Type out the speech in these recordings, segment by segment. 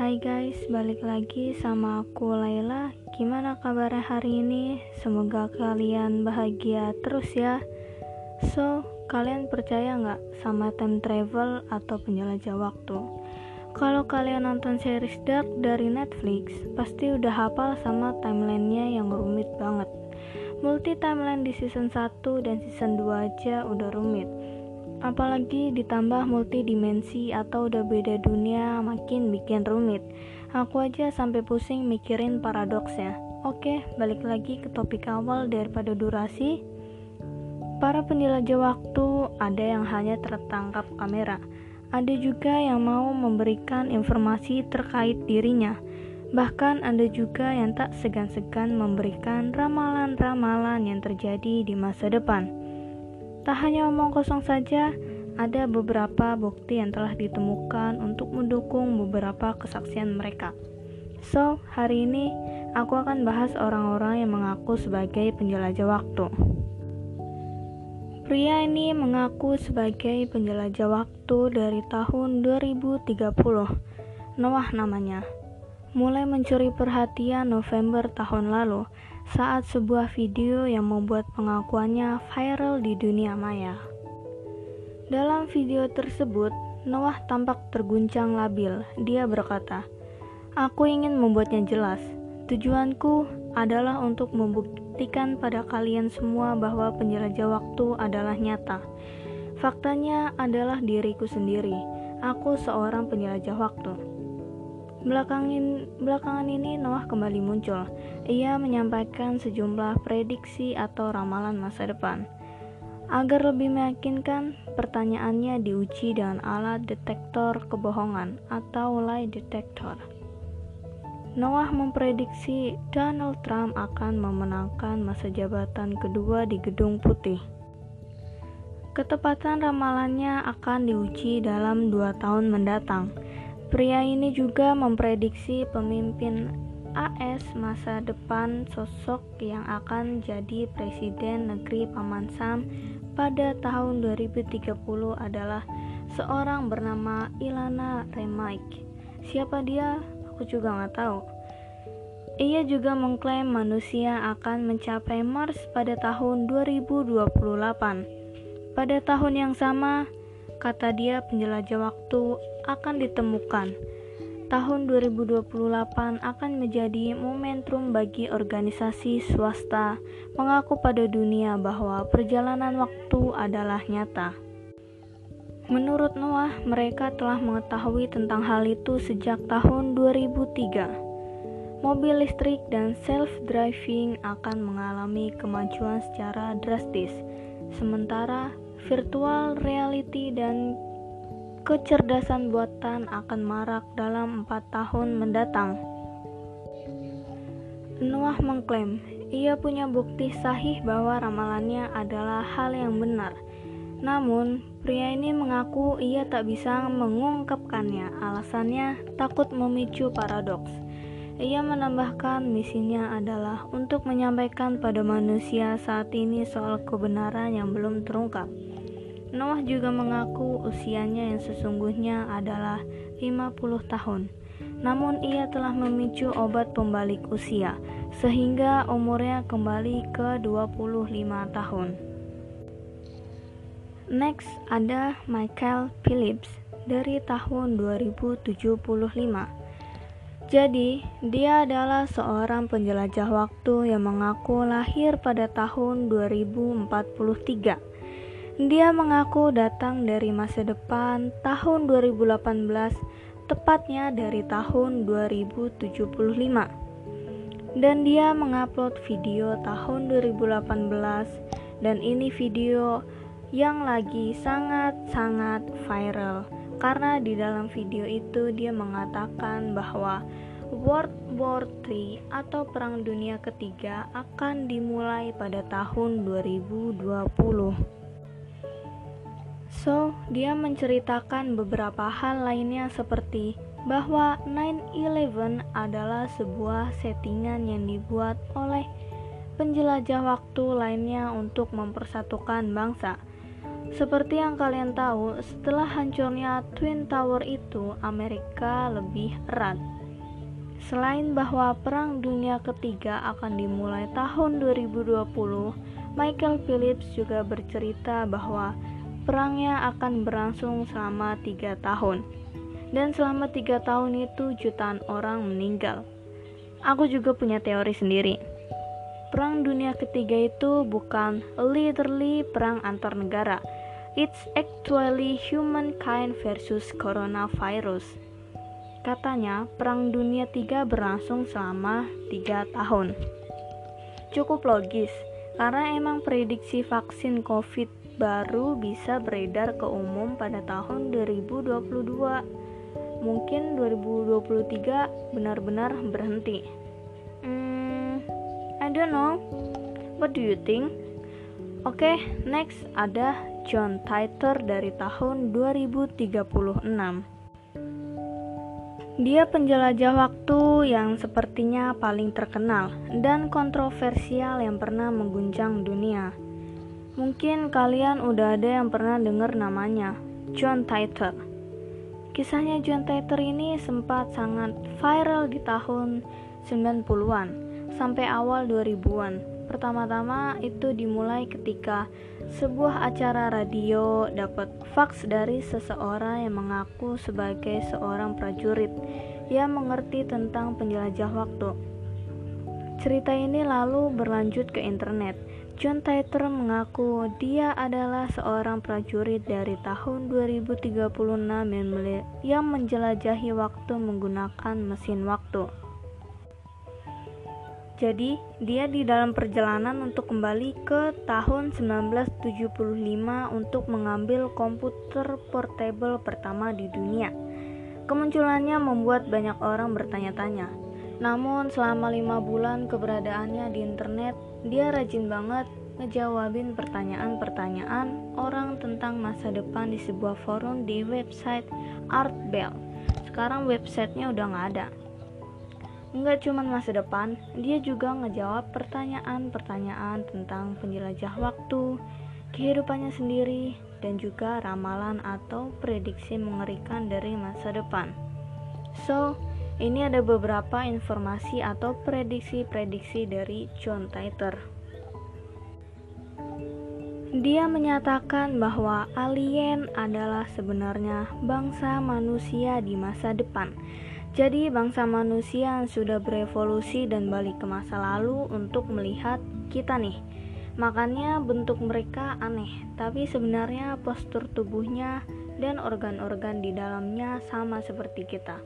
Hai guys, balik lagi sama aku Laila. Gimana kabarnya hari ini? Semoga kalian bahagia terus ya. So, kalian percaya nggak sama time travel atau penjelajah waktu? Kalau kalian nonton series Dark dari Netflix, pasti udah hafal sama timelinenya yang rumit banget. Multi timeline di season 1 dan season 2 aja udah rumit Apalagi ditambah multidimensi atau udah beda dunia makin bikin rumit. Aku aja sampai pusing mikirin paradoksnya. Oke, balik lagi ke topik awal daripada durasi. Para penjelajah waktu ada yang hanya tertangkap kamera. Ada juga yang mau memberikan informasi terkait dirinya. Bahkan ada juga yang tak segan-segan memberikan ramalan-ramalan yang terjadi di masa depan. Tak hanya omong kosong saja, ada beberapa bukti yang telah ditemukan untuk mendukung beberapa kesaksian mereka. So, hari ini aku akan bahas orang-orang yang mengaku sebagai penjelajah waktu. Pria ini mengaku sebagai penjelajah waktu dari tahun 2030. Noah namanya. Mulai mencuri perhatian November tahun lalu saat sebuah video yang membuat pengakuannya viral di dunia maya. Dalam video tersebut, Noah tampak terguncang labil. Dia berkata, "Aku ingin membuatnya jelas. Tujuanku adalah untuk membuktikan pada kalian semua bahwa penjelajah waktu adalah nyata. Faktanya adalah diriku sendiri. Aku seorang penjelajah waktu." Belakangin, belakangan ini Noah kembali muncul. Ia menyampaikan sejumlah prediksi atau ramalan masa depan. Agar lebih meyakinkan, pertanyaannya diuji dengan alat detektor kebohongan atau lie detector. Noah memprediksi Donald Trump akan memenangkan masa jabatan kedua di Gedung Putih. Ketepatan ramalannya akan diuji dalam dua tahun mendatang Pria ini juga memprediksi pemimpin AS masa depan sosok yang akan jadi presiden negeri Paman Sam pada tahun 2030 adalah seorang bernama Ilana Remaik. Siapa dia? Aku juga nggak tahu. Ia juga mengklaim manusia akan mencapai Mars pada tahun 2028. Pada tahun yang sama, kata dia penjelajah waktu akan ditemukan. Tahun 2028 akan menjadi momentum bagi organisasi swasta mengaku pada dunia bahwa perjalanan waktu adalah nyata. Menurut Noah, mereka telah mengetahui tentang hal itu sejak tahun 2003. Mobil listrik dan self-driving akan mengalami kemajuan secara drastis, sementara virtual reality dan kecerdasan buatan akan marak dalam empat tahun mendatang. Noah mengklaim ia punya bukti sahih bahwa ramalannya adalah hal yang benar. Namun, pria ini mengaku ia tak bisa mengungkapkannya. Alasannya takut memicu paradoks. Ia menambahkan misinya adalah untuk menyampaikan pada manusia saat ini soal kebenaran yang belum terungkap. Noah juga mengaku usianya yang sesungguhnya adalah 50 tahun. Namun ia telah memicu obat pembalik usia sehingga umurnya kembali ke 25 tahun. Next ada Michael Phillips dari tahun 2075. Jadi, dia adalah seorang penjelajah waktu yang mengaku lahir pada tahun 2043 dia mengaku datang dari masa depan tahun 2018, tepatnya dari tahun 2075. Dan dia mengupload video tahun 2018 dan ini video yang lagi sangat-sangat viral karena di dalam video itu dia mengatakan bahwa World War III atau Perang Dunia Ketiga akan dimulai pada tahun 2020. So, dia menceritakan beberapa hal lainnya seperti bahwa 9/11 adalah sebuah settingan yang dibuat oleh penjelajah waktu lainnya untuk mempersatukan bangsa. Seperti yang kalian tahu, setelah hancurnya Twin Tower itu, Amerika lebih erat. Selain bahwa Perang Dunia Ketiga akan dimulai tahun 2020, Michael Phillips juga bercerita bahwa perangnya akan berlangsung selama tiga tahun. Dan selama tiga tahun itu jutaan orang meninggal. Aku juga punya teori sendiri. Perang Dunia Ketiga itu bukan literally perang antar negara. It's actually humankind versus coronavirus. Katanya, Perang Dunia Tiga berlangsung selama tiga tahun. Cukup logis, karena emang prediksi vaksin COVID baru bisa beredar ke umum pada tahun 2022 mungkin 2023 benar-benar berhenti. Hmm, I don't know. What do you think? Oke, okay, next ada John Titor dari tahun 2036. Dia penjelajah waktu yang sepertinya paling terkenal dan kontroversial yang pernah mengguncang dunia. Mungkin kalian udah ada yang pernah dengar namanya, John Titor. Kisahnya John Titor ini sempat sangat viral di tahun 90-an sampai awal 2000-an. Pertama-tama itu dimulai ketika sebuah acara radio dapat fax dari seseorang yang mengaku sebagai seorang prajurit yang mengerti tentang penjelajah waktu. Cerita ini lalu berlanjut ke internet John Titor mengaku dia adalah seorang prajurit dari tahun 2036 yang menjelajahi waktu menggunakan mesin waktu. Jadi, dia di dalam perjalanan untuk kembali ke tahun 1975 untuk mengambil komputer portable pertama di dunia. Kemunculannya membuat banyak orang bertanya-tanya, namun selama lima bulan keberadaannya di internet, dia rajin banget ngejawabin pertanyaan-pertanyaan orang tentang masa depan di sebuah forum di website Art Bell. Sekarang websitenya udah nggak ada. Nggak cuma masa depan, dia juga ngejawab pertanyaan-pertanyaan tentang penjelajah waktu, kehidupannya sendiri, dan juga ramalan atau prediksi mengerikan dari masa depan. So, ini ada beberapa informasi atau prediksi-prediksi dari John Titor. Dia menyatakan bahwa alien adalah sebenarnya bangsa manusia di masa depan. Jadi, bangsa manusia yang sudah berevolusi dan balik ke masa lalu untuk melihat kita nih. Makanya bentuk mereka aneh, tapi sebenarnya postur tubuhnya dan organ-organ di dalamnya sama seperti kita.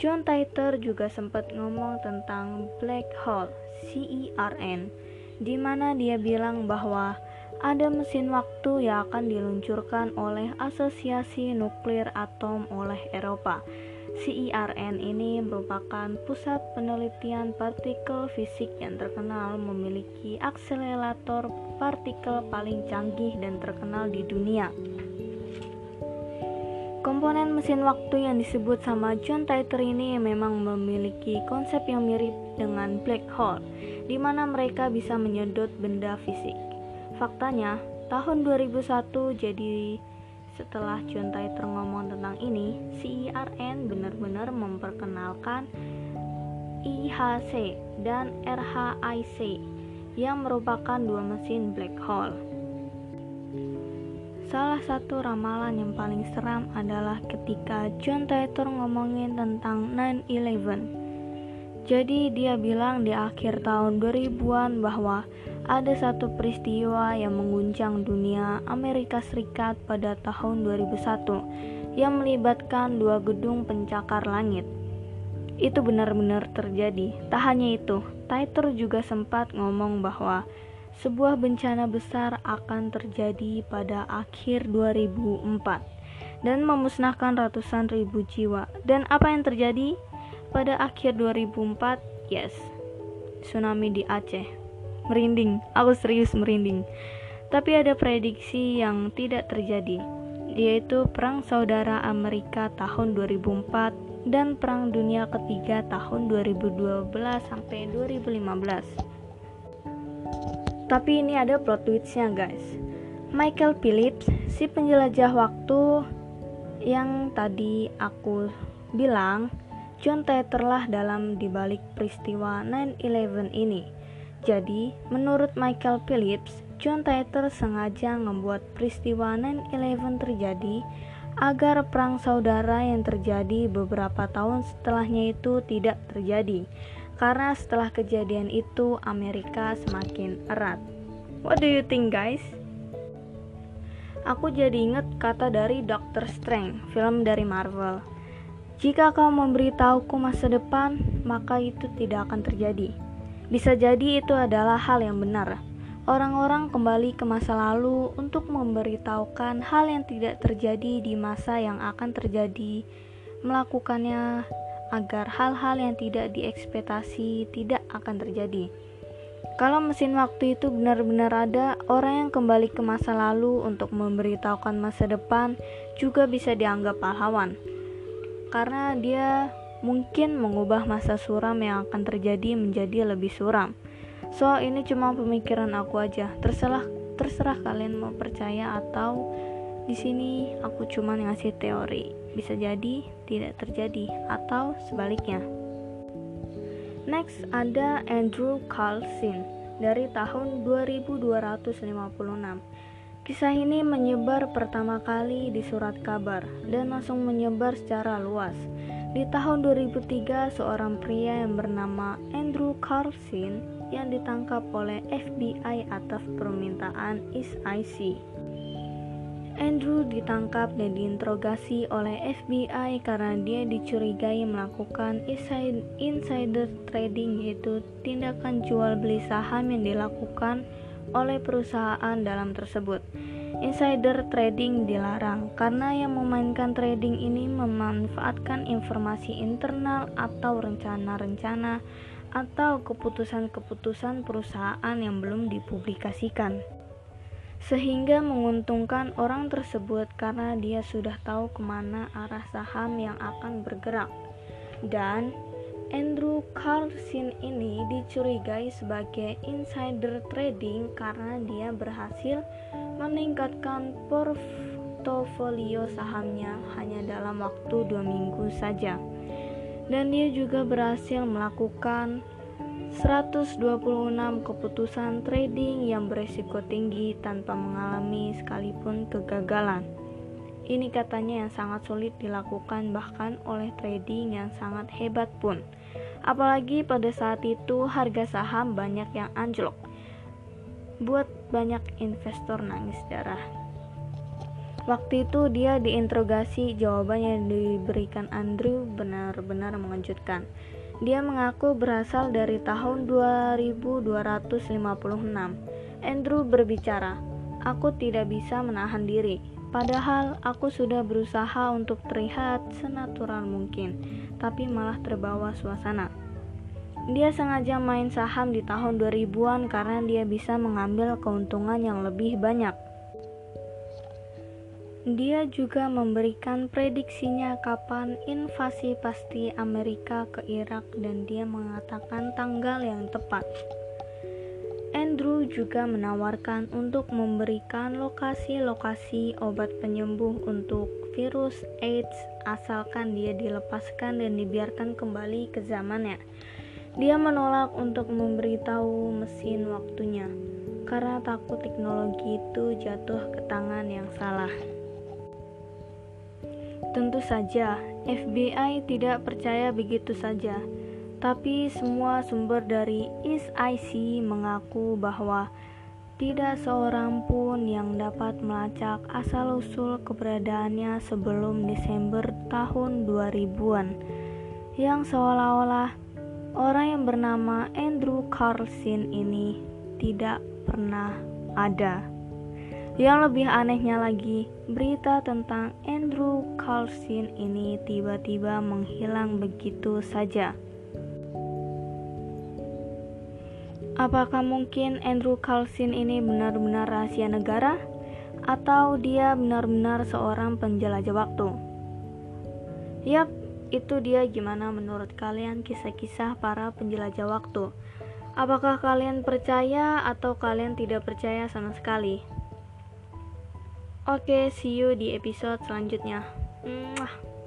John Titor juga sempat ngomong tentang black hole CERN di mana dia bilang bahwa ada mesin waktu yang akan diluncurkan oleh Asosiasi Nuklir Atom oleh Eropa. CERN ini merupakan pusat penelitian partikel fisik yang terkenal memiliki akselerator partikel paling canggih dan terkenal di dunia. Komponen mesin waktu yang disebut sama John Titor ini memang memiliki konsep yang mirip dengan black hole, di mana mereka bisa menyedot benda fisik. Faktanya, tahun 2001 jadi setelah John Titor ngomong tentang ini, CERN benar-benar memperkenalkan IHC dan RHIC yang merupakan dua mesin black hole. Salah satu ramalan yang paling seram adalah ketika John Titor ngomongin tentang 9-11. Jadi dia bilang di akhir tahun 2000-an bahwa ada satu peristiwa yang mengguncang dunia Amerika Serikat pada tahun 2001 yang melibatkan dua gedung pencakar langit. Itu benar-benar terjadi. Tak hanya itu, Titor juga sempat ngomong bahwa sebuah bencana besar akan terjadi pada akhir 2004 dan memusnahkan ratusan ribu jiwa. Dan apa yang terjadi pada akhir 2004? Yes, tsunami di Aceh. Merinding, aku serius merinding. Tapi ada prediksi yang tidak terjadi, yaitu Perang Saudara Amerika tahun 2004 dan Perang Dunia Ketiga tahun 2012 sampai 2015. Tapi ini ada plot twistnya guys. Michael Phillips, si penjelajah waktu yang tadi aku bilang, John Titor lah dalam dibalik peristiwa 9/11 ini. Jadi, menurut Michael Phillips, John Titor sengaja membuat peristiwa 9/11 terjadi agar perang saudara yang terjadi beberapa tahun setelahnya itu tidak terjadi. Karena setelah kejadian itu Amerika semakin erat. What do you think, guys? Aku jadi inget kata dari Doctor Strange, film dari Marvel. Jika kau memberitahuku masa depan, maka itu tidak akan terjadi. Bisa jadi itu adalah hal yang benar. Orang-orang kembali ke masa lalu untuk memberitahukan hal yang tidak terjadi di masa yang akan terjadi, melakukannya agar hal-hal yang tidak diekspektasi tidak akan terjadi. Kalau mesin waktu itu benar-benar ada, orang yang kembali ke masa lalu untuk memberitahukan masa depan juga bisa dianggap pahlawan. Karena dia mungkin mengubah masa suram yang akan terjadi menjadi lebih suram. So, ini cuma pemikiran aku aja. Terserah terserah kalian mau percaya atau di sini aku cuma ngasih teori. Bisa jadi tidak terjadi atau sebaliknya. Next ada Andrew Carlson dari tahun 2256. Kisah ini menyebar pertama kali di surat kabar dan langsung menyebar secara luas. Di tahun 2003, seorang pria yang bernama Andrew Carlson yang ditangkap oleh FBI atas permintaan SIC. Andrew ditangkap dan diinterogasi oleh FBI karena dia dicurigai melakukan insider trading yaitu tindakan jual beli saham yang dilakukan oleh perusahaan dalam tersebut. Insider trading dilarang karena yang memainkan trading ini memanfaatkan informasi internal atau rencana-rencana atau keputusan-keputusan perusahaan yang belum dipublikasikan sehingga menguntungkan orang tersebut karena dia sudah tahu ke mana arah saham yang akan bergerak. Dan Andrew Carlson ini dicurigai sebagai insider trading karena dia berhasil meningkatkan portofolio sahamnya hanya dalam waktu dua minggu saja. Dan dia juga berhasil melakukan 126 keputusan trading yang beresiko tinggi tanpa mengalami sekalipun kegagalan. Ini katanya yang sangat sulit dilakukan bahkan oleh trading yang sangat hebat pun. Apalagi pada saat itu harga saham banyak yang anjlok. Buat banyak investor nangis darah. Waktu itu dia diinterogasi, jawaban yang diberikan Andrew benar-benar mengejutkan. Dia mengaku berasal dari tahun 2256. Andrew berbicara, "Aku tidak bisa menahan diri, padahal aku sudah berusaha untuk terlihat senatural mungkin, tapi malah terbawa suasana." Dia sengaja main saham di tahun 2000-an karena dia bisa mengambil keuntungan yang lebih banyak. Dia juga memberikan prediksinya kapan invasi pasti Amerika ke Irak dan dia mengatakan tanggal yang tepat. Andrew juga menawarkan untuk memberikan lokasi-lokasi obat penyembuh untuk virus AIDS asalkan dia dilepaskan dan dibiarkan kembali ke zamannya. Dia menolak untuk memberitahu mesin waktunya karena takut teknologi itu jatuh ke tangan yang salah. Tentu saja, FBI tidak percaya begitu saja, tapi semua sumber dari SIC mengaku bahwa tidak seorang pun yang dapat melacak asal-usul keberadaannya sebelum Desember tahun 2000-an, yang seolah-olah orang yang bernama Andrew Carlson ini tidak pernah ada. Yang lebih anehnya lagi, berita tentang Andrew Carlson ini tiba-tiba menghilang begitu saja. Apakah mungkin Andrew Carlson ini benar-benar rahasia negara? Atau dia benar-benar seorang penjelajah waktu? Yap, itu dia gimana menurut kalian kisah-kisah para penjelajah waktu. Apakah kalian percaya atau kalian tidak percaya sama sekali? Oke, see you di episode selanjutnya. Mwah.